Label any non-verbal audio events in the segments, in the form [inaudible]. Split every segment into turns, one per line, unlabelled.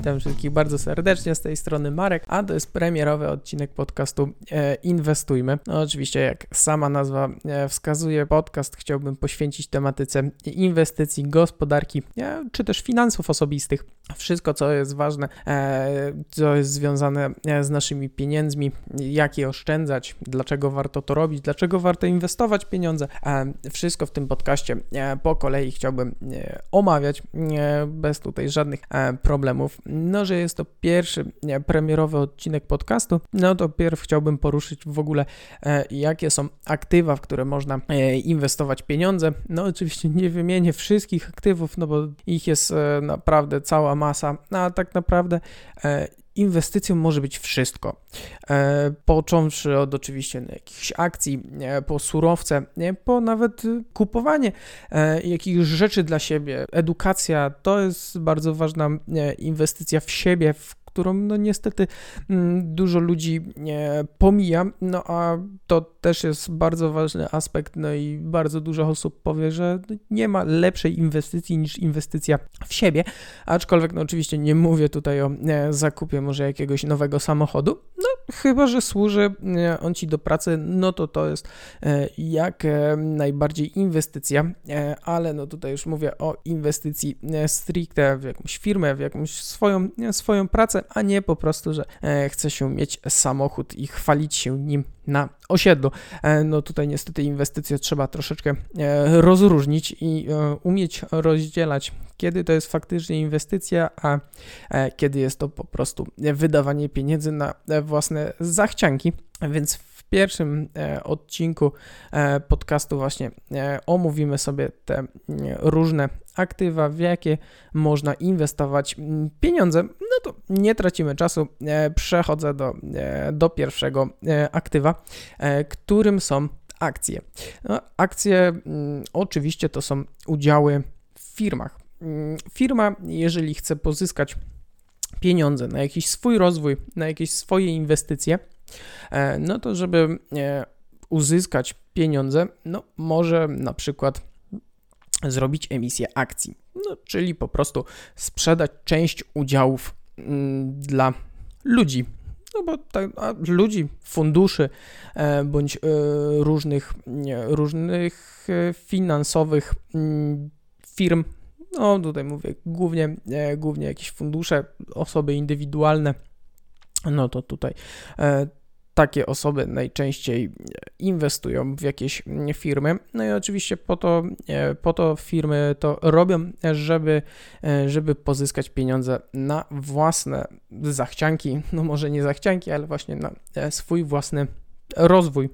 Witam wszystkich bardzo serdecznie z tej strony Marek, a to jest premierowy odcinek podcastu e, Inwestujmy. No oczywiście, jak sama nazwa e, wskazuje, podcast chciałbym poświęcić tematyce inwestycji, gospodarki, e, czy też finansów osobistych. Wszystko, co jest ważne, co jest związane z naszymi pieniędzmi, jak je oszczędzać, dlaczego warto to robić, dlaczego warto inwestować pieniądze. Wszystko w tym podcaście po kolei chciałbym omawiać bez tutaj żadnych problemów. No, że jest to pierwszy e, premierowy odcinek podcastu, no to pierw chciałbym poruszyć w ogóle, e, jakie są aktywa, w które można inwestować pieniądze. No, oczywiście nie wymienię wszystkich aktywów, no bo ich jest naprawdę cała masa, no, a tak naprawdę inwestycją może być wszystko. E, począwszy od oczywiście jakichś akcji, e, po surowce, po nawet kupowanie e, jakichś rzeczy dla siebie. Edukacja to jest bardzo ważna inwestycja w siebie, w którą no niestety mm, dużo ludzi pomija, no a to też jest bardzo ważny aspekt, no i bardzo dużo osób powie, że nie ma lepszej inwestycji niż inwestycja w siebie, aczkolwiek no oczywiście nie mówię tutaj o zakupie może jakiegoś nowego samochodu, no chyba, że służy on Ci do pracy, no to to jest e, jak e, najbardziej inwestycja, e, ale no tutaj już mówię o inwestycji stricte w jakąś firmę, w jakąś swoją, swoją pracę, a nie po prostu, że chce się mieć samochód i chwalić się nim na osiedlu. No tutaj niestety inwestycje trzeba troszeczkę rozróżnić i umieć rozdzielać, kiedy to jest faktycznie inwestycja, a kiedy jest to po prostu wydawanie pieniędzy na własne zachcianki. Więc w pierwszym e, odcinku e, podcastu właśnie e, omówimy sobie te różne aktywa, w jakie można inwestować pieniądze. No to nie tracimy czasu, przechodzę do, do pierwszego aktywa, którym są akcje. No, akcje oczywiście to są udziały w firmach. Firma, jeżeli chce pozyskać pieniądze na jakiś swój rozwój, na jakieś swoje inwestycje, e, no to żeby e, uzyskać pieniądze, no może na przykład zrobić emisję akcji, no, czyli po prostu sprzedać część udziałów mm, dla ludzi, no bo tak, ludzi, funduszy e, bądź różnych, różnych finansowych mm, firm, no tutaj mówię głównie, e, głównie jakieś fundusze, osoby indywidualne, no to tutaj e, takie osoby najczęściej inwestują w jakieś firmy. No i oczywiście po to, e, po to firmy to robią, żeby, żeby pozyskać pieniądze na własne zachcianki, no może nie zachcianki, ale właśnie na swój własny rozwój,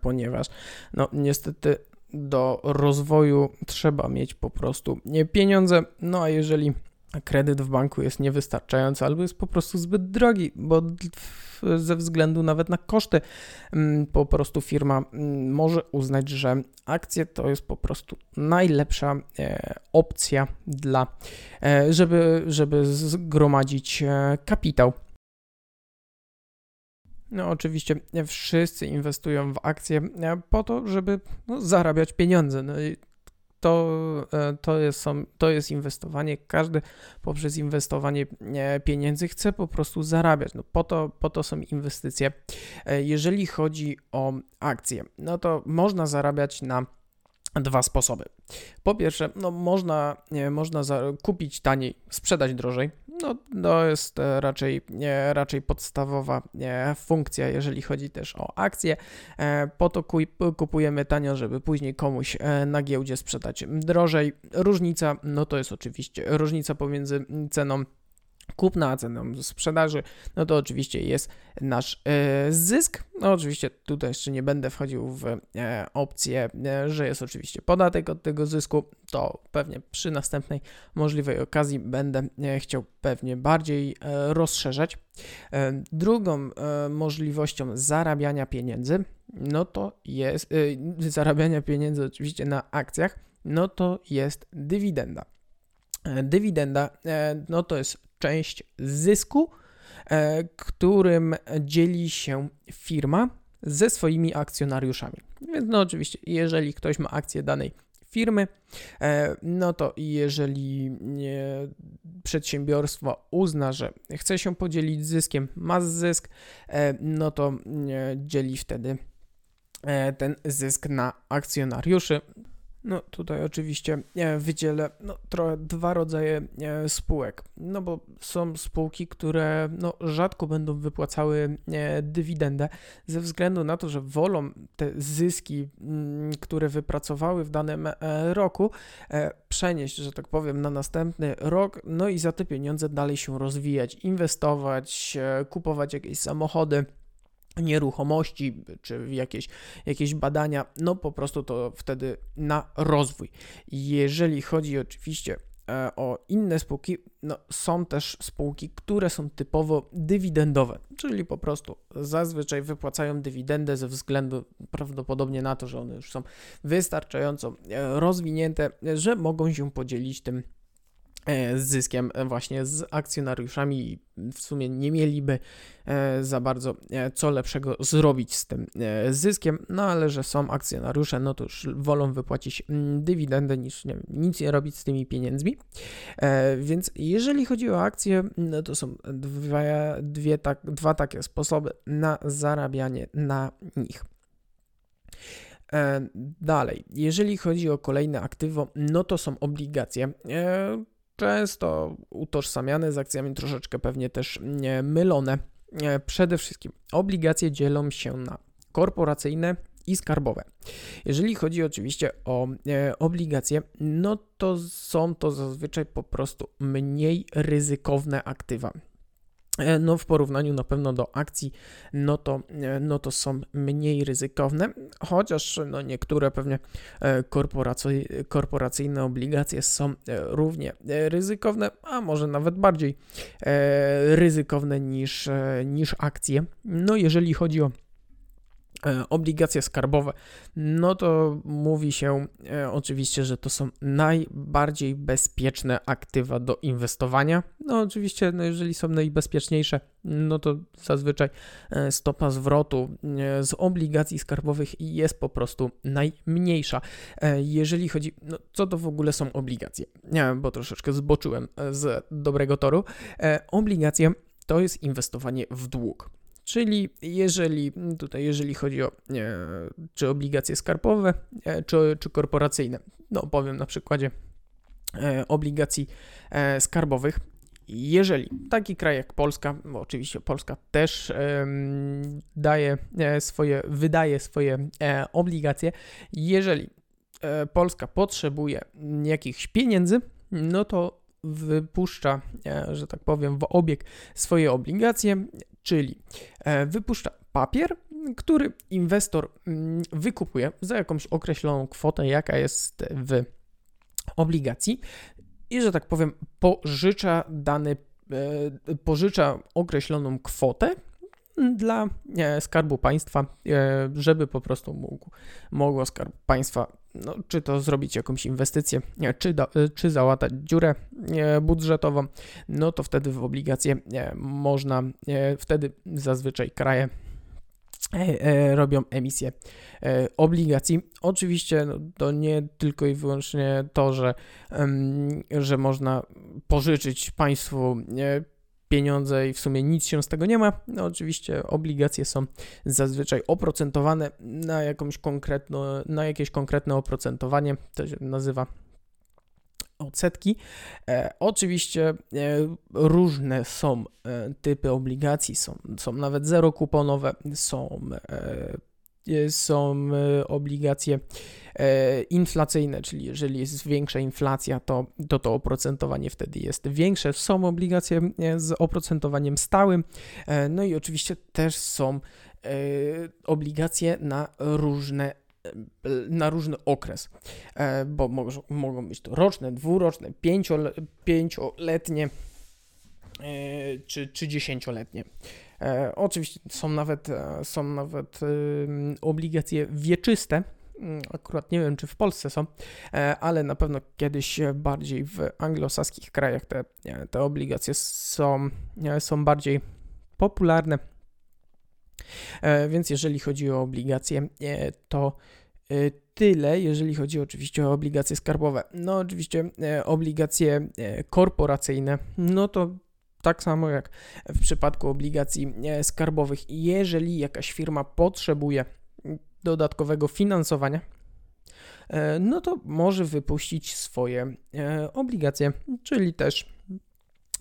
ponieważ no niestety do rozwoju trzeba mieć po prostu pieniądze. No a jeżeli kredyt w banku jest niewystarczający albo jest po prostu zbyt drogi, bo ze względu nawet na koszty mm, po prostu firma mm, może uznać, że akcje to jest po prostu najlepsza e, opcja dla, e, żeby, żeby zgromadzić e, kapitał. No, oczywiście wszyscy inwestują w akcje po to, żeby no, zarabiać pieniądze. No to, e, to, jest, to jest inwestowanie. Każdy poprzez inwestowanie e, pieniędzy chce po prostu zarabiać. No po, to, po to są inwestycje. Jeżeli chodzi o akcje, no to można zarabiać na dwa sposoby. Po pierwsze, no można, można kupić taniej, sprzedać drożej. No, to jest e, raczej, nie, raczej podstawowa nie, funkcja, jeżeli chodzi też o akcje. E, po to kupujemy tanio, żeby później komuś e, na giełdzie sprzedać drożej. Różnica, no to jest oczywiście różnica pomiędzy ceną kupna, ceną sprzedaży, no to oczywiście jest nasz e, zysk. No oczywiście tutaj jeszcze nie będę wchodził w e, opcję, e, że jest oczywiście podatek od tego zysku, to pewnie przy następnej możliwej okazji będę chciał pewnie bardziej rozszerzać. Drugą możliwością zarabiania pieniędzy, no to jest zarabiania pieniędzy oczywiście na akcjach, no to jest dywidenda. Dywidenda, no to jest część zysku, e, którym dzieli się firma ze swoimi akcjonariuszami. Więc no oczywiście, jeżeli ktoś ma akcję danej firmy, no to jeżeli przedsiębiorstwo uzna, że chce się podzielić zyskiem, ma zysk, no to dzieli wtedy ten zysk na akcjonariuszy. No tutaj oczywiście e, wydzielę no, trochę dwa rodzaje e, spółek, no bo są spółki, które no, rzadko będą wypłacały e, dywidendę ze względu na to, że wolą te zyski, mm, które wypracowały w danym roku, przenieść, że tak powiem, na następny rok, no i za te pieniądze dalej się rozwijać, inwestować, kupować jakieś samochody nieruchomości czy jakieś, jakieś badania, no po prostu to wtedy na rozwój. Jeżeli chodzi oczywiście e, o inne spółki, no są też spółki, które są typowo dywidendowe, czyli po prostu zazwyczaj wypłacają dywidendę ze względu prawdopodobnie na to, że one już są wystarczająco e, rozwinięte, że mogą się podzielić tym z zyskiem e, właśnie z akcjonariuszami w sumie nie mieliby e, za bardzo co lepszego zrobić z tym zyskiem, no ale że są akcjonariusze, no to już wolą wypłacić mm, dywidendę niż nie wiem, nic nie robić z tymi pieniędzmi. Więc jeżeli chodzi o akcje, no to są dwie, dwie tak, dwa takie sposoby na zarabianie na nich. Dalej, jeżeli chodzi o kolejne aktywo, no to są obligacje często utożsamiane z akcjami, troszeczkę pewnie też mylone. E, przede wszystkim obligacje dzielą się na korporacyjne i skarbowe. Jeżeli chodzi oczywiście o e, obligacje, no to są to zazwyczaj po prostu mniej ryzykowne aktywa. E, no w porównaniu na pewno do akcji, no to, e, no to są mniej ryzykowne, chociaż no niektóre pewnie e, korporacyjne obligacje są równie ryzykowne, a może nawet bardziej ryzykowne niż, niż akcje. No jeżeli chodzi o obligacje skarbowe, no to mówi się e, oczywiście, że to są najbardziej bezpieczne aktywa do inwestowania. No oczywiście, no jeżeli są najbezpieczniejsze, no to zazwyczaj e, stopa zwrotu z obligacji skarbowych jest po prostu najmniejsza. Jeżeli chodzi, no co to w ogóle są obligacje? Nie, bo troszeczkę zboczyłem z dobrego toru. Obligacje to jest inwestowanie w dług. Czyli jeżeli tutaj, jeżeli chodzi o e, czy obligacje skarbowe, e, czy, czy korporacyjne, no powiem na przykładzie e, obligacji e, skarbowych, jeżeli taki kraj jak Polska, bo oczywiście Polska też daje e, swoje, wydaje swoje e, obligacje, jeżeli Polska potrzebuje jakichś pieniędzy, no to wypuszcza, że tak powiem, w obieg swoje obligacje, czyli e, wypuszcza papier, który inwestor mm, wykupuje za jakąś określoną kwotę, jaka jest w obligacji i, że tak powiem, pożycza dany, e, pożycza określoną kwotę dla e, Skarbu Państwa, żeby po prostu mógł, mogło Skarb Państwa no, czy to zrobić jakąś inwestycję, czy, do, czy załatać dziurę budżetową, no to wtedy w obligacje można, wtedy zazwyczaj kraje e, e, robią emisję e, obligacji. Oczywiście no, to nie tylko i wyłącznie to, że, że można pożyczyć państwu pieniądze i w sumie nic się z tego nie ma. No oczywiście obligacje są zazwyczaj oprocentowane na jakąś konkretno, na jakieś konkretne oprocentowanie, to się nazywa odsetki. E, oczywiście e, różne są e, typy obligacji, są, są nawet zerokuponowe, są e, E, są e, obligacje e, inflacyjne, czyli jeżeli jest większa inflacja, to, to to oprocentowanie wtedy jest większe. Są obligacje z oprocentowaniem stałym, no i oczywiście też są obligacje na różne na różny okres, bo mogą, być to roczne, dwuroczne, pięciole, pięcioletnie czy, czy. E, oczywiście są nawet, e, są nawet obligacje wieczyste, mm, Akurat nie wiem, czy w Polsce są, e, ale na pewno kiedyś bardziej w anglosaskich krajach te, te obligacje są, są bardziej popularne. Więc jeżeli chodzi o obligacje, to tyle, jeżeli chodzi oczywiście o obligacje skarbowe. No, oczywiście obligacje korporacyjne, no to tak samo jak w przypadku obligacji skarbowych, jeżeli jakaś firma potrzebuje dodatkowego finansowania, no to może wypuścić swoje obligacje, czyli też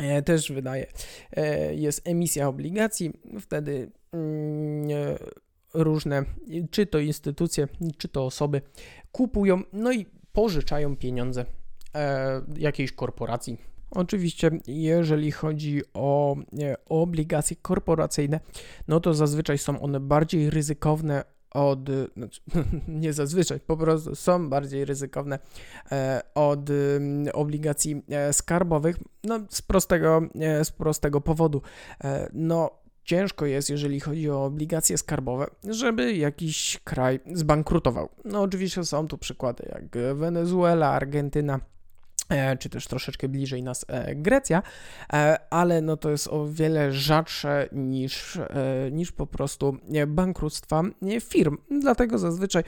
E, też wydaje. E, jest emisja obligacji, wtedy mm, e, różne, czy to instytucje, czy to osoby kupują, no i pożyczają pieniądze jakiejś korporacji. Oczywiście, jeżeli chodzi o, o obligacje korporacyjne, no to zazwyczaj są one bardziej ryzykowne od, znaczy, [laughs] nie zazwyczaj, po prostu są bardziej ryzykowne e, od obligacji e, skarbowych, no z prostego, e, z prostego powodu. No, ciężko jest, jeżeli chodzi o obligacje skarbowe, żeby jakiś kraj zbankrutował. No, oczywiście są tu przykłady jak Wenezuela, Argentyna E, czy też troszeczkę bliżej nas e, Grecja, e, ale no to jest o wiele rzadsze niż, niż po prostu bankructwa firm. Dlatego zazwyczaj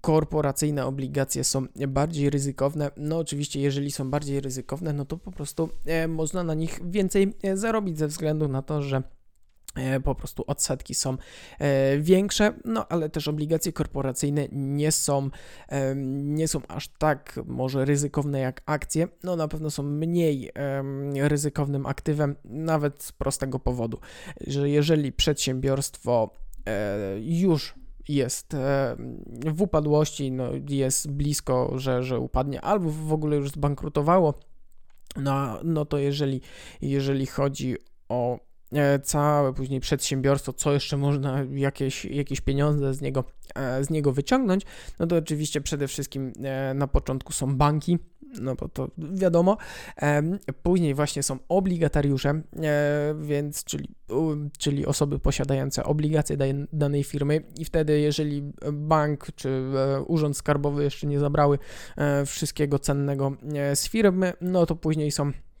korporacyjne obligacje są bardziej ryzykowne. No oczywiście, jeżeli są bardziej ryzykowne, no to po prostu można na nich więcej zarobić ze względu na to, że E, po prostu odsetki są e, większe, no ale też obligacje korporacyjne nie są, nie są aż tak może ryzykowne jak akcje, no na pewno są mniej ryzykownym aktywem, nawet z prostego powodu, że jeżeli przedsiębiorstwo e, już jest w upadłości, no jest blisko, że, że upadnie, albo w ogóle już zbankrutowało, no, no to jeżeli, jeżeli chodzi o E, całe później przedsiębiorstwo, co jeszcze można, jakieś, jakieś pieniądze z niego, e, z niego wyciągnąć, no to oczywiście przede wszystkim e, na początku są banki, no bo to wiadomo. Później właśnie są obligatariusze, więc czyli, czyli osoby posiadające obligacje danej firmy i wtedy jeżeli bank czy urząd skarbowy jeszcze nie zabrały wszystkiego cennego z firmy, no to później są E,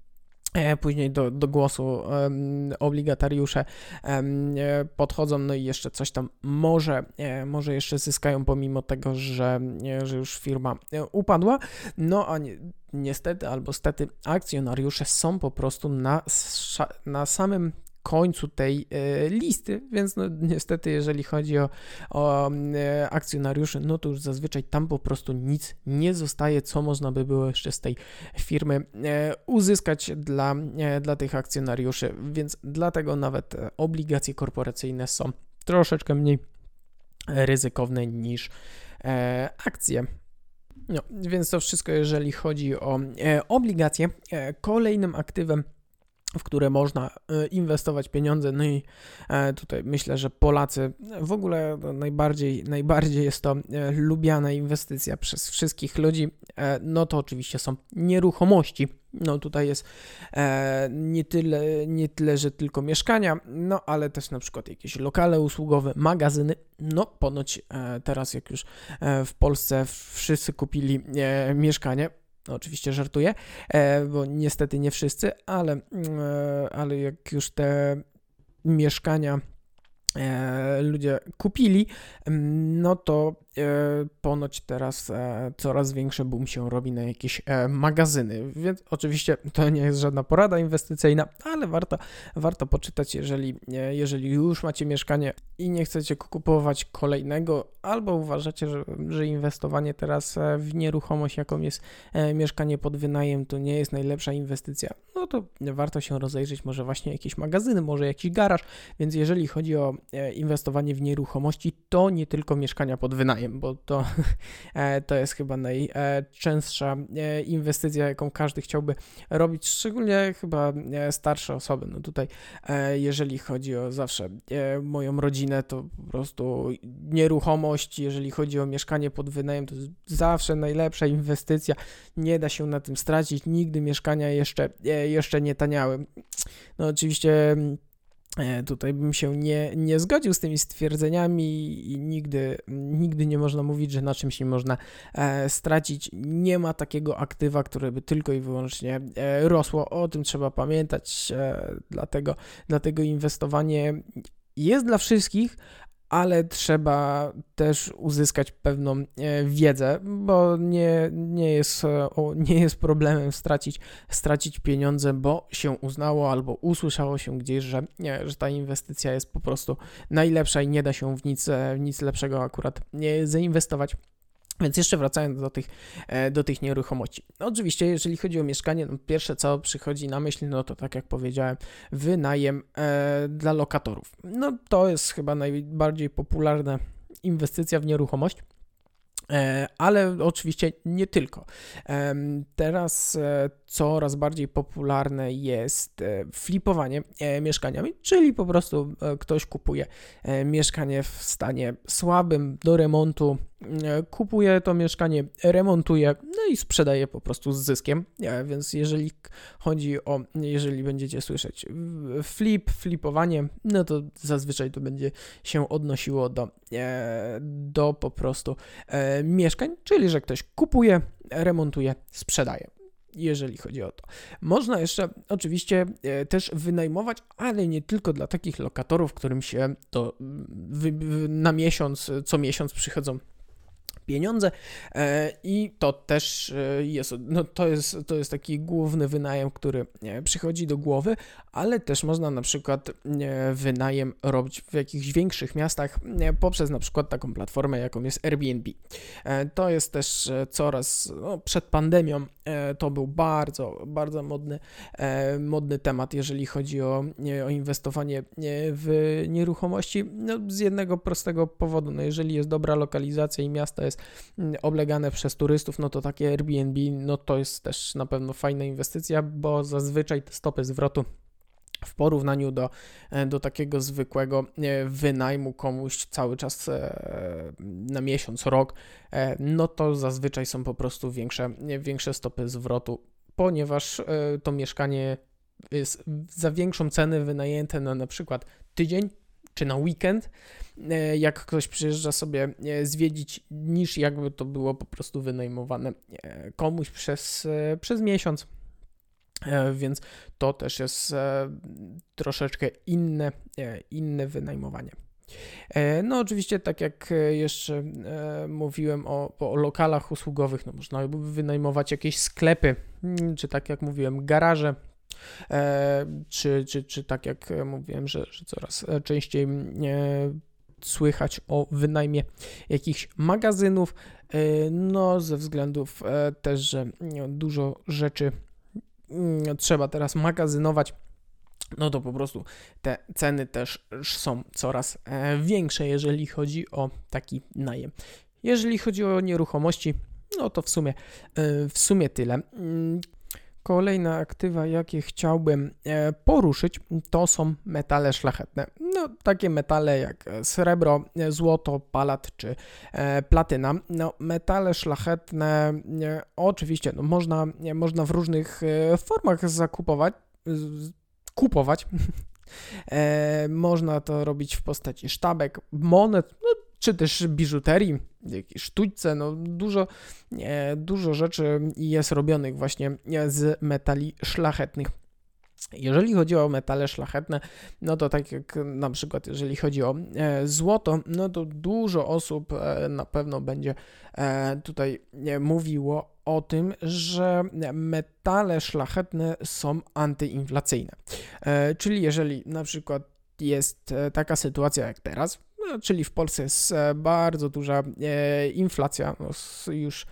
później do, do głosu um, obligatariusze um, podchodzą, no i jeszcze coś tam może, e, może jeszcze zyskają, pomimo tego, że, że już firma upadła. No a ni niestety albo stety akcjonariusze są po prostu na, na samym końcu tej e, listy, więc no, niestety, jeżeli chodzi o, o e, akcjonariuszy, no to już zazwyczaj tam po prostu nic nie zostaje, co można by było jeszcze z tej firmy e, uzyskać dla, dla tych akcjonariuszy, więc dlatego nawet obligacje korporacyjne są troszeczkę mniej ryzykowne niż akcje. No, więc to wszystko, jeżeli chodzi o obligacje. Kolejnym aktywem w które można e, inwestować pieniądze. No i e, tutaj myślę, że Polacy w ogóle najbardziej, najbardziej jest to e, lubiana inwestycja przez wszystkich ludzi. No to oczywiście są nieruchomości. No tutaj jest nie tyle, nie tyle, że tylko mieszkania, no ale też na przykład jakieś lokale usługowe, magazyny. No ponoć teraz jak już w Polsce wszyscy kupili mieszkanie, no, oczywiście żartuję, e, bo niestety nie wszyscy, ale, e, ale jak już te mieszkania e, ludzie kupili, mm, no to ponoć teraz e, coraz większy boom się robi na jakieś e, magazyny, więc oczywiście to nie jest żadna porada inwestycyjna, ale warto, warto poczytać, jeżeli, jeżeli już macie mieszkanie i nie chcecie kupować kolejnego, albo uważacie, że, że inwestowanie teraz w nieruchomość, jaką jest mieszkanie pod wynajem, to nie jest najlepsza inwestycja, no to warto się rozejrzeć, może właśnie jakieś magazyny, może jakiś garaż, więc jeżeli chodzi o inwestowanie w nieruchomości, to nie tylko mieszkania pod wynajem, bo to, [laughs] e, to jest chyba najczęstsza e, inwestycja, jaką każdy chciałby robić, szczególnie chyba e, starsze osoby. No tutaj, jeżeli chodzi o zawsze moją rodzinę, to po prostu nieruchomość, jeżeli chodzi o mieszkanie pod wynajem, to jest zawsze najlepsza inwestycja. Nie da się na tym stracić. Nigdy mieszkania jeszcze, jeszcze nie taniały. No oczywiście E, tutaj bym się nie, nie zgodził z tymi stwierdzeniami i nigdy, nigdy nie można mówić, że na czymś nie można e, stracić. Nie ma takiego aktywa, które by tylko i wyłącznie e, rosło. O tym trzeba pamiętać, dlatego, dlatego inwestowanie jest dla wszystkich, ale trzeba też uzyskać pewną e, wiedzę, bo nie, nie, jest, nie jest problemem stracić, stracić pieniądze, bo się uznało albo usłyszało się gdzieś, że, nie, że ta inwestycja jest po prostu najlepsza i nie da się w nic, w nic lepszego akurat zainwestować. Więc jeszcze wracając do tych, e, do tych nieruchomości. No oczywiście, jeżeli chodzi o mieszkanie, no pierwsze co przychodzi na myśl, no to tak jak powiedziałem, wynajem e, dla lokatorów. No to jest chyba najbardziej popularna inwestycja w nieruchomość. E, ale oczywiście nie tylko. Teraz e, coraz bardziej popularne jest e, flipowanie mieszkaniami, czyli po prostu ktoś kupuje mieszkanie w stanie słabym do remontu, kupuje to mieszkanie, remontuje, no i sprzedaje po prostu z zyskiem. Więc jeżeli chodzi o, jeżeli będziecie słyszeć flip, flipowanie, no to zazwyczaj to będzie się odnosiło do, do po prostu mieszkań, czyli że ktoś kupuje, remontuje, sprzedaje jeżeli chodzi o to. Można jeszcze oczywiście e, też wynajmować, ale nie tylko dla takich lokatorów, którym się to na miesiąc, co miesiąc przychodzą pieniądze e, i to też e, jest, no to jest, to jest taki główny wynajem, który przychodzi do głowy, ale też można na przykład wynajem robić w jakichś większych miastach poprzez na przykład taką platformę, jaką jest Airbnb. E, to jest też coraz, no, przed pandemią to był bardzo, bardzo modny, modny temat, jeżeli chodzi o, o inwestowanie w nieruchomości, no, z jednego prostego powodu, no jeżeli jest dobra lokalizacja i miasto jest oblegane przez turystów, no to takie Airbnb, no to jest też na pewno fajna inwestycja, bo zazwyczaj te stopy zwrotu w porównaniu do, e, do takiego zwykłego e, wynajmu komuś cały czas e, na miesiąc, rok, no to zazwyczaj są po prostu większe, większe stopy zwrotu, ponieważ to mieszkanie jest za większą cenę wynajęte na na przykład tydzień czy na weekend, e, jak ktoś przyjeżdża sobie e, zwiedzić, niż jakby to było po prostu wynajmowane e, komuś przez, przez miesiąc. Więc to też jest troszeczkę inne, inne wynajmowanie. No, oczywiście, tak jak jeszcze mówiłem o, o lokalach usługowych, no można by wynajmować jakieś sklepy, mm, czy tak jak mówiłem, garaże, czy, czy, czy tak jak mówiłem, że, że coraz częściej słychać o wynajmie jakichś magazynów, e, no ze względów e, też, że dużo rzeczy mm, trzeba teraz magazynować, no to po prostu te ceny też są coraz większe, jeżeli chodzi o taki najem. Jeżeli chodzi o nieruchomości, no to w sumie, w sumie tyle. Kolejne aktywa, jakie chciałbym e, poruszyć, to są metale szlachetne. No, takie metale jak srebro, złoto, palat czy e, platyna. No, metale szlachetne e, oczywiście no, można, można w różnych formach zakupować, kupować. [laughs] można to robić w postaci sztabek, monet, no, czy też biżuterii, jakieś sztućce, no dużo, dużo rzeczy jest robionych właśnie z metali szlachetnych. Jeżeli chodzi o metale szlachetne, no to tak jak na przykład jeżeli chodzi o e, złoto, no to dużo osób e, na pewno będzie e, tutaj mówiło o tym, że metale szlachetne są antyinflacyjne. Czyli jeżeli na przykład jest taka sytuacja jak teraz, no, czyli w Polsce jest e, bardzo duża e, inflacja, no, już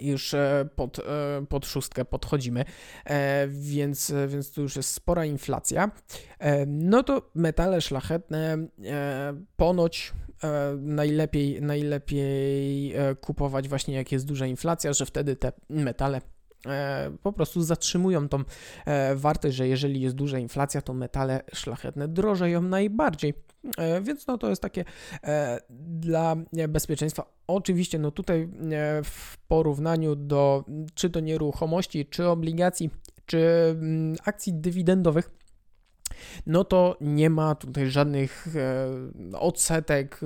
już e, pod, pod szóstkę podchodzimy, więc, więc tu już jest spora inflacja. No to metale szlachetne ponoć najlepiej, najlepiej kupować właśnie jak jest duża inflacja, że wtedy te metale po prostu zatrzymują tą wartość, że jeżeli jest duża inflacja, to metale szlachetne drożeją najbardziej. E, więc no to jest takie e, dla bezpieczeństwa. Oczywiście no tutaj e, w porównaniu do czy to nieruchomości, czy obligacji, czy mm, akcji dywidendowych, no to nie ma tutaj żadnych odsetek,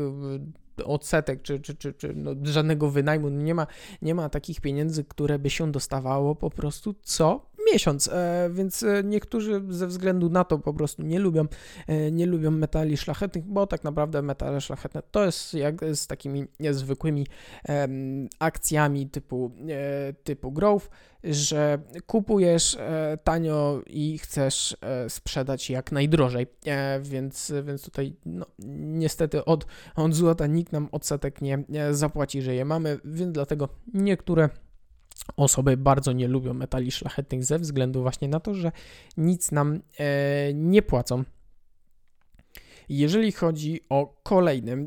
odsetek czy, czy, czy, czy no żadnego wynajmu, nie ma, nie ma takich pieniędzy, które by się dostawało po prostu co miesiąc, więc niektórzy ze względu na to po prostu nie lubią, nie lubią metali szlachetnych, bo tak naprawdę metale szlachetne to jest jak z takimi zwykłymi akcjami typu, typu growth, że kupujesz tanio i chcesz sprzedać jak najdrożej, więc, więc tutaj no, niestety od, od złota nikt nam odsetek nie zapłaci, że je mamy, więc dlatego niektóre osoby bardzo nie lubią metali szlachetnych ze względu właśnie na to, że nic nam e, nie płacą. Jeżeli chodzi o kolejne, e,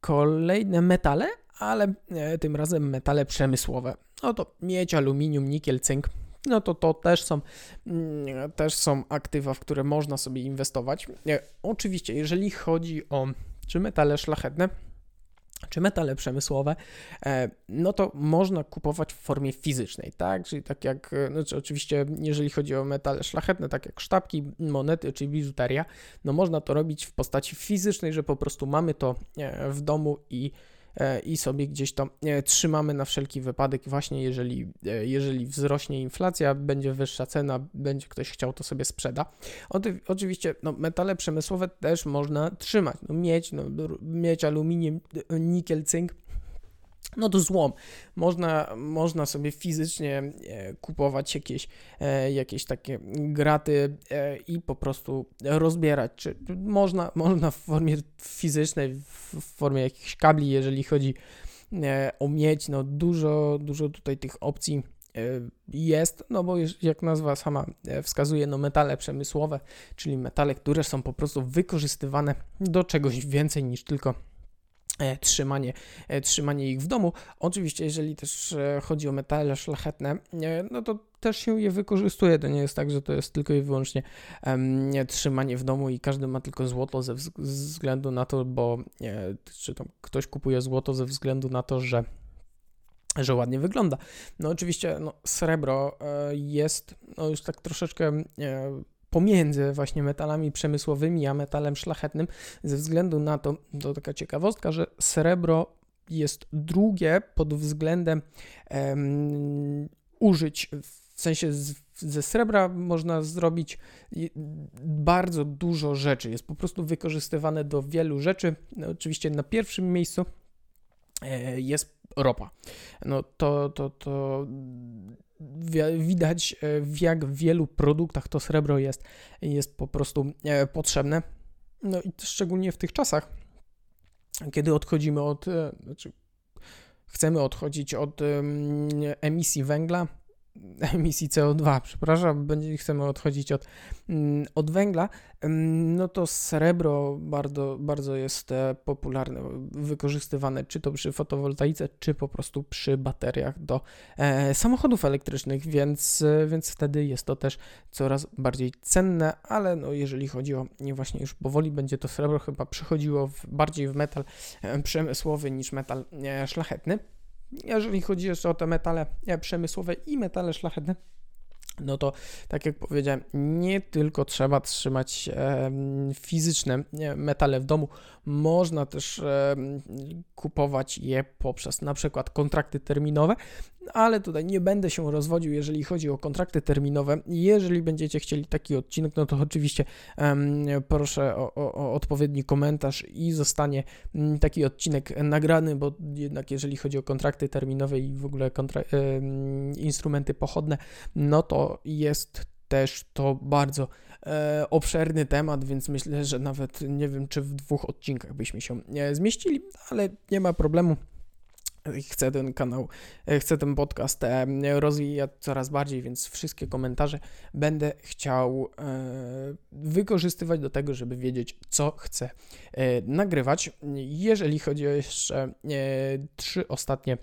kolejne metale, ale e, tym razem metale przemysłowe, no to miedź, aluminium, nikiel, cynk, no to to też są, mm, też są aktywa, w które można sobie inwestować. E, oczywiście, jeżeli chodzi o czy metale szlachetne, czy metale przemysłowe, e, no to można kupować w formie fizycznej, tak? Czyli tak jak, e, znaczy oczywiście, jeżeli chodzi o metale szlachetne, tak jak sztabki, monety czy biżuteria, no można to robić w postaci fizycznej, że po prostu mamy to w domu i E, i sobie gdzieś to e, trzymamy na wszelki wypadek. Właśnie jeżeli, e, jeżeli wzrośnie inflacja, będzie wyższa cena, będzie ktoś chciał, to sobie sprzeda. oczywiście no, metale przemysłowe też można trzymać. No, miedź, no, miedź, aluminium, nikiel, cynk no to złom. Można, można sobie fizycznie e, kupować jakieś, e, jakieś takie graty e, i po prostu rozbierać. Czy można, można w formie fizycznej, w formie jakichś kabli, jeżeli chodzi o miedź, no dużo, dużo tutaj tych opcji jest, no bo jak nazwa sama wskazuje, no metale przemysłowe, czyli metale, które są po prostu wykorzystywane do czegoś więcej niż tylko trzymanie, e, trzymanie ich w domu. Oczywiście, jeżeli też e, chodzi o metale szlachetne, no to też się je wykorzystuje. To nie jest tak, że to jest tylko i wyłącznie um, trzymanie w domu i każdy ma tylko złoto ze względu na to, bo czy tam ktoś kupuje złoto ze względu na to, że że ładnie wygląda. No oczywiście no, srebro jest no, już tak troszeczkę pomiędzy właśnie metalami przemysłowymi a metalem szlachetnym, ze względu na to, to taka ciekawostka, że srebro jest drugie pod względem um, użyć, w sensie z, ze srebra można zrobić bardzo dużo rzeczy, jest po prostu wykorzystywane do wielu rzeczy. No, oczywiście na pierwszym miejscu e, jest ropa. No to, to, to widać e, w jak wielu produktach to srebro jest, jest po prostu e, potrzebne. No i szczególnie w tych czasach, kiedy odchodzimy od, e, znaczy chcemy odchodzić od emisji węgla, [laughs] emisji CO2, przepraszam, będzie, chcemy odchodzić od, mm, od węgla, no to srebro bardzo, bardzo jest e, popularne, wykorzystywane czy to przy fotowoltaice, czy po prostu przy bateriach do e, samochodów elektrycznych, więc, e, więc wtedy jest to też coraz bardziej cenne, ale no jeżeli chodzi o, nie właśnie już powoli będzie to srebro chyba przychodziło w, bardziej w metal e, przemysłowy niż metal e, szlachetny. Jeżeli chodzi jeszcze o te metale e, przemysłowe i metale szlachetne, no to tak jak powiedziałem, nie tylko trzeba trzymać e, fizyczne metale w domu, można też e, kupować je poprzez na przykład kontrakty terminowe, ale tutaj nie będę się rozwodził, jeżeli chodzi o kontrakty terminowe. Jeżeli będziecie chcieli taki odcinek, no to oczywiście um, proszę o, o, o, odpowiedni komentarz i zostanie um, taki odcinek nagrany, bo jednak jeżeli chodzi o kontrakty terminowe i w ogóle kontra- um, instrumenty pochodne, no to jest też to bardzo e, obszerny temat, więc myślę, że nawet nie wiem, czy w dwóch odcinkach byśmy się e, zmieścili, ale nie ma problemu chcę ten kanał, e, chcę ten podcast e, rozwijać coraz bardziej, więc wszystkie komentarze będę chciał e, wykorzystywać do tego, żeby wiedzieć, co chcę nagrywać. Jeżeli chodzi o jeszcze trzy ostatnie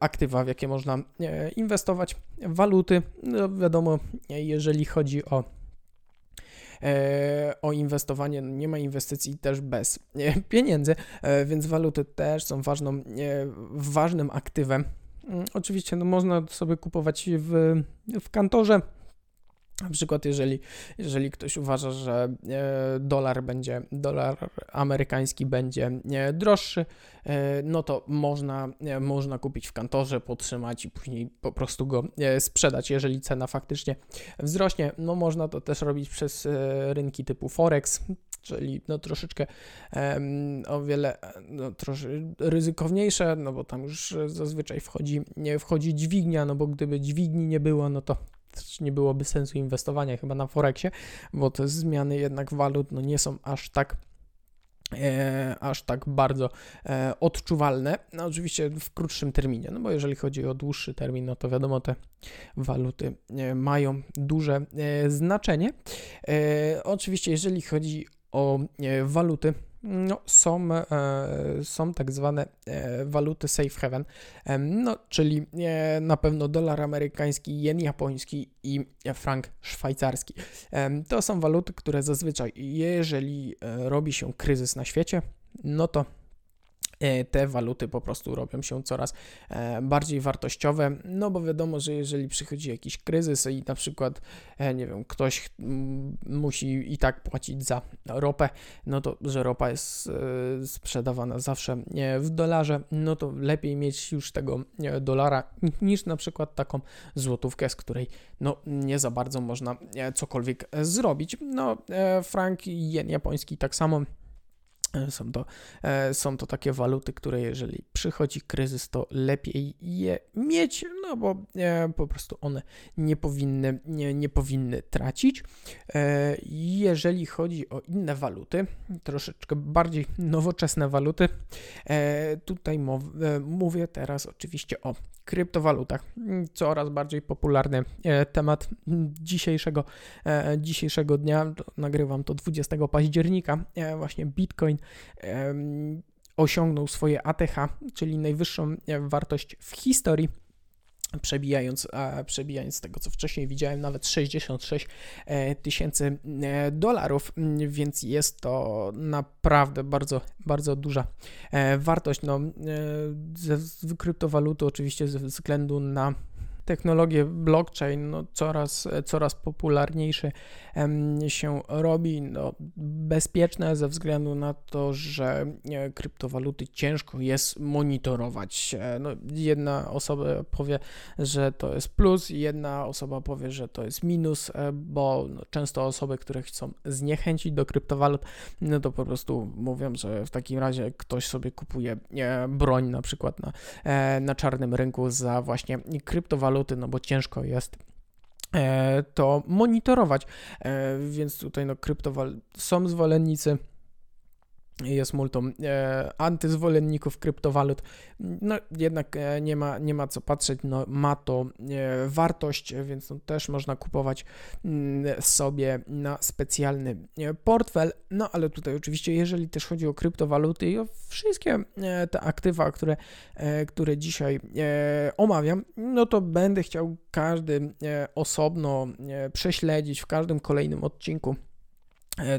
aktywa, w jakie można inwestować, waluty, no wiadomo, jeżeli chodzi o o inwestowanie. Nie ma inwestycji też bez [laughs] pieniędzy, e, więc waluty też są ważną, ważnym aktywem. Mm, oczywiście no, można sobie kupować w, w kantorze Na przykład, jeżeli, jeżeli ktoś uważa, że e, dolar będzie, dolar amerykański będzie e, droższy, e, no to można, można kupić w kantorze, podtrzymać i później po prostu go sprzedać. Jeżeli cena faktycznie wzrośnie, no można to też robić przez rynki typu Forex, czyli no troszeczkę o wiele no, troszy ryzykowniejsze, no bo tam już zazwyczaj wchodzi, nie wchodzi dźwignia, no bo gdyby dźwigni nie było, no to nie byłoby sensu inwestowania chyba na Forexie, bo te zmiany jednak walut no nie są aż tak E, aż tak bardzo e, odczuwalne. No, oczywiście w krótszym terminie, no bo jeżeli chodzi o dłuższy termin, no to wiadomo, te waluty e, mają duże e, znaczenie. E, oczywiście, jeżeli chodzi o e, waluty, no, są, e, są tak zwane e, waluty safe haven, e, no, czyli na pewno dolar amerykański, jen japoński i frank szwajcarski. To są waluty, które zazwyczaj, jeżeli robi się kryzys na świecie, no to E, te waluty po prostu robią się coraz e, bardziej wartościowe, no bo wiadomo, że jeżeli przychodzi jakiś kryzys i na przykład, e, nie wiem, ktoś musi i tak płacić za ropę, no to, że ropa jest sprzedawana zawsze w dolarze, no to lepiej mieć już tego dolara niż na przykład taką złotówkę, z której no nie za bardzo można cokolwiek zrobić. No, frank i jen japoński tak samo E, są to, e, są to takie waluty, które jeżeli przychodzi kryzys, to lepiej je mieć, no bo e, po prostu one nie powinny, nie, nie powinny tracić. Jeżeli chodzi o inne waluty, troszeczkę bardziej nowoczesne waluty, tutaj mówię teraz oczywiście o kryptowalutach. Coraz bardziej popularny temat dzisiejszego, dzisiejszego dnia. Nagrywam to 20 października. Właśnie Bitcoin osiągnął swoje ATH, czyli najwyższą e, wartość w historii przebijając, przebijając tego, co wcześniej widziałem, nawet 66 e, tysięcy e, dolarów, więc jest to naprawdę bardzo, bardzo duża wartość. No, ze kryptowaluty oczywiście ze względu na technologię blockchain no, coraz, coraz popularniejszy się robi. No, bezpieczne ze względu na to, że e, kryptowaluty ciężko jest monitorować. E, no, jedna osoba powie, że to jest plus, jedna osoba powie, że to jest minus, e, bo no, często osoby, które chcą zniechęcić do kryptowalut, no to po prostu mówią, że w takim razie ktoś sobie kupuje broń na przykład na, na czarnym rynku za właśnie kryptowaluty waluty, no bo ciężko jest e, to monitorować. E, więc tutaj no kryptowaluty są zwolennicy jest multum. E, antyzwolenników kryptowalut, no jednak e, nie, ma, nie ma co patrzeć, no, ma to e, wartość, więc no, też można kupować mm, sobie na specjalny e, portfel, no ale tutaj oczywiście jeżeli też chodzi o kryptowaluty i o wszystkie e, te aktywa, które, e, które dzisiaj omawiam, no to będę chciał każdy osobno prześledzić w każdym kolejnym odcinku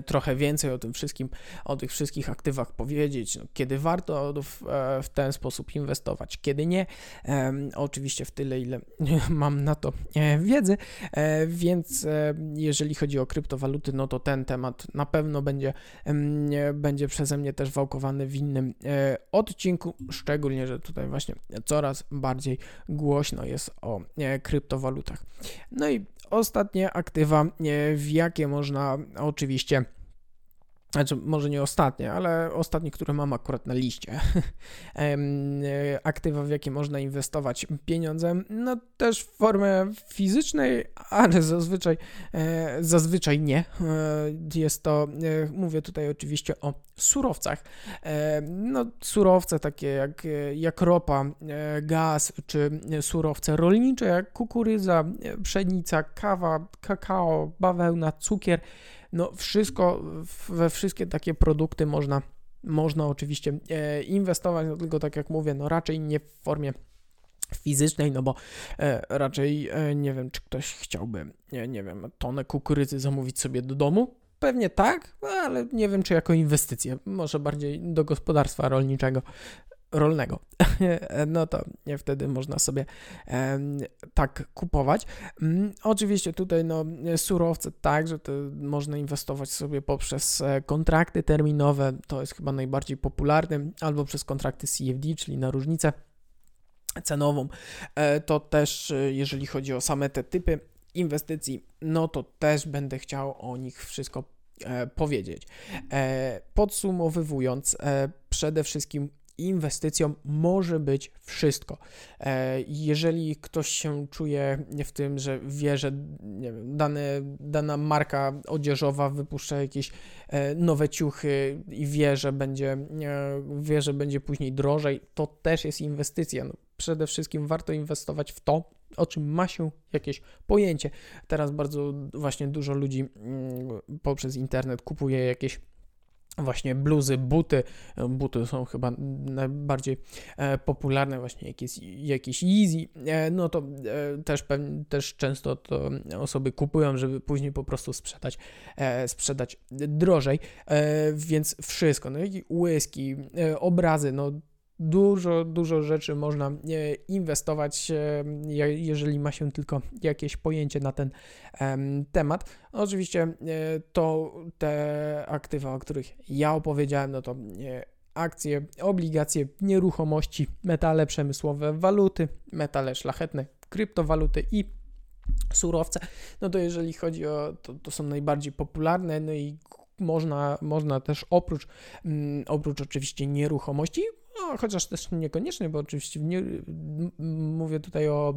trochę więcej o tym wszystkim, o tych wszystkich aktywach powiedzieć, no, kiedy warto w, e, w, ten sposób inwestować, kiedy nie. E, oczywiście w tyle, ile [laughs] mam na to e, wiedzy, e, więc e, jeżeli chodzi o kryptowaluty, no to ten temat na pewno będzie, będzie przeze mnie też wałkowany w innym odcinku, szczególnie, że tutaj właśnie coraz bardziej głośno jest o kryptowalutach. No i ostatnie aktywa, w jakie można oczywiście znaczy, może nie ostatnie, ale ostatnie, które mam akurat na liście. [laughs] Aktywa, w jakie można inwestować pieniądze, no też w formie fizycznej, ale zazwyczaj, e, zazwyczaj nie. E, jest to, e, mówię tutaj oczywiście o surowcach. No, surowce takie jak, jak ropa, gaz, czy surowce rolnicze, jak kukurydza, pszenica, kawa, kakao, bawełna, cukier no wszystko, we wszystkie takie produkty można, można oczywiście e, inwestować, no tylko tak jak mówię, no raczej nie w formie fizycznej, no bo e, raczej e, nie wiem, czy ktoś chciałby, nie, nie wiem, tonę kukurydzy zamówić sobie do domu. Pewnie tak, ale nie wiem, czy jako inwestycję, może bardziej do gospodarstwa rolniczego. Rolnego. [laughs] no to wtedy można sobie tak kupować. Mm, oczywiście tutaj no, surowce tak, że to można inwestować sobie poprzez e, kontrakty terminowe, to jest chyba najbardziej popularne, albo przez kontrakty CFD, czyli na różnicę cenową. E, to też, e, jeżeli chodzi o same te typy inwestycji, no to też będę chciał o nich wszystko powiedzieć. Podsumowując, przede wszystkim inwestycją może być wszystko. Jeżeli ktoś się czuje w tym, że wie, że wiem, dane, dana marka odzieżowa wypuszcza jakieś nowe ciuchy i wie, że będzie, wie, że będzie później drożej, to też jest inwestycja. No, przede wszystkim warto inwestować w to, o czym ma się jakieś pojęcie. Teraz bardzo właśnie dużo ludzi mm, poprzez internet kupuje jakieś właśnie bluzy, buty. Buty są chyba najbardziej e, popularne, właśnie jakieś, jakieś Easy, e, no to e, też, też często to osoby kupują, żeby później po prostu sprzedać, sprzedać drożej, więc wszystko, no i whisky, obrazy, no dużo, dużo rzeczy można e, inwestować, e, jeżeli ma się tylko jakieś pojęcie na ten temat. Oczywiście e, to te aktywa, o których ja opowiedziałem, no to akcje, obligacje, nieruchomości, metale przemysłowe, waluty, metale szlachetne, kryptowaluty i surowce. No to jeżeli chodzi o to, to są najbardziej popularne, no i można, można też oprócz, mm, oprócz oczywiście nieruchomości, no, chociaż też niekoniecznie, bo oczywiście nie, mówię tutaj o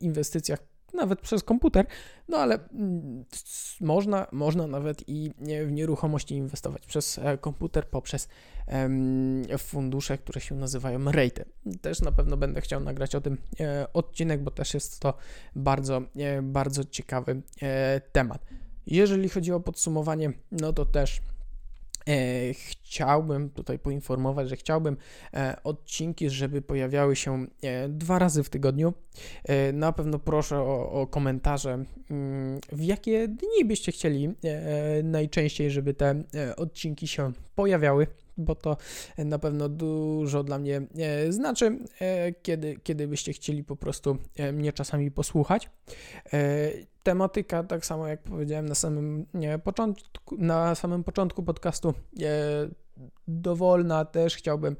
inwestycjach nawet przez komputer, no ale mm, można, można nawet i w nieruchomości inwestować przez e, komputer poprzez fundusze, które się nazywają REITy. Też na pewno będę chciał nagrać o tym e, odcinek, bo też jest to bardzo, e, bardzo ciekawy temat. Jeżeli chodzi o podsumowanie, no to też chciałbym tutaj poinformować, że chciałbym e, odcinki, żeby pojawiały się e, dwa razy w tygodniu. Na pewno proszę o, o komentarze, mm, w jakie dni byście chcieli najczęściej, żeby te odcinki się pojawiały bo to na pewno dużo dla mnie znaczy, kiedy, kiedy byście chcieli po prostu mnie czasami posłuchać. Tematyka, tak samo jak powiedziałem na samym początku, na samym początku podcastu, dowolna też chciałbym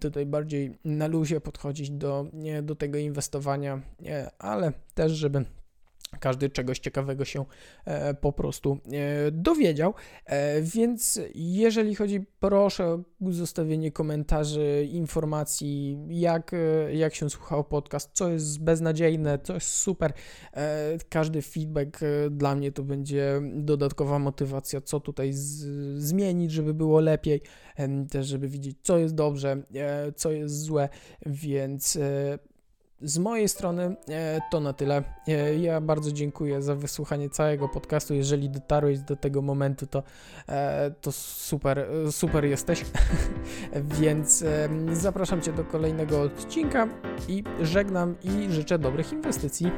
tutaj bardziej na luzie podchodzić do, do tego inwestowania, ale też, żeby każdy czegoś ciekawego się e, po prostu e, dowiedział. E, więc jeżeli chodzi, proszę o zostawienie komentarzy, informacji, jak, jak się słuchał podcast, co jest beznadziejne, co jest super. Każdy feedback dla mnie to będzie dodatkowa motywacja, co tutaj z, zmienić, żeby było lepiej, też żeby widzieć, co jest dobrze, co jest złe, więc z mojej strony e, to na tyle. E, ja bardzo dziękuję za wysłuchanie całego podcastu. Jeżeli dotarłeś do tego momentu, to, e, to super, super jesteś. [laughs] Więc zapraszam Cię do kolejnego odcinka i żegnam i życzę dobrych inwestycji.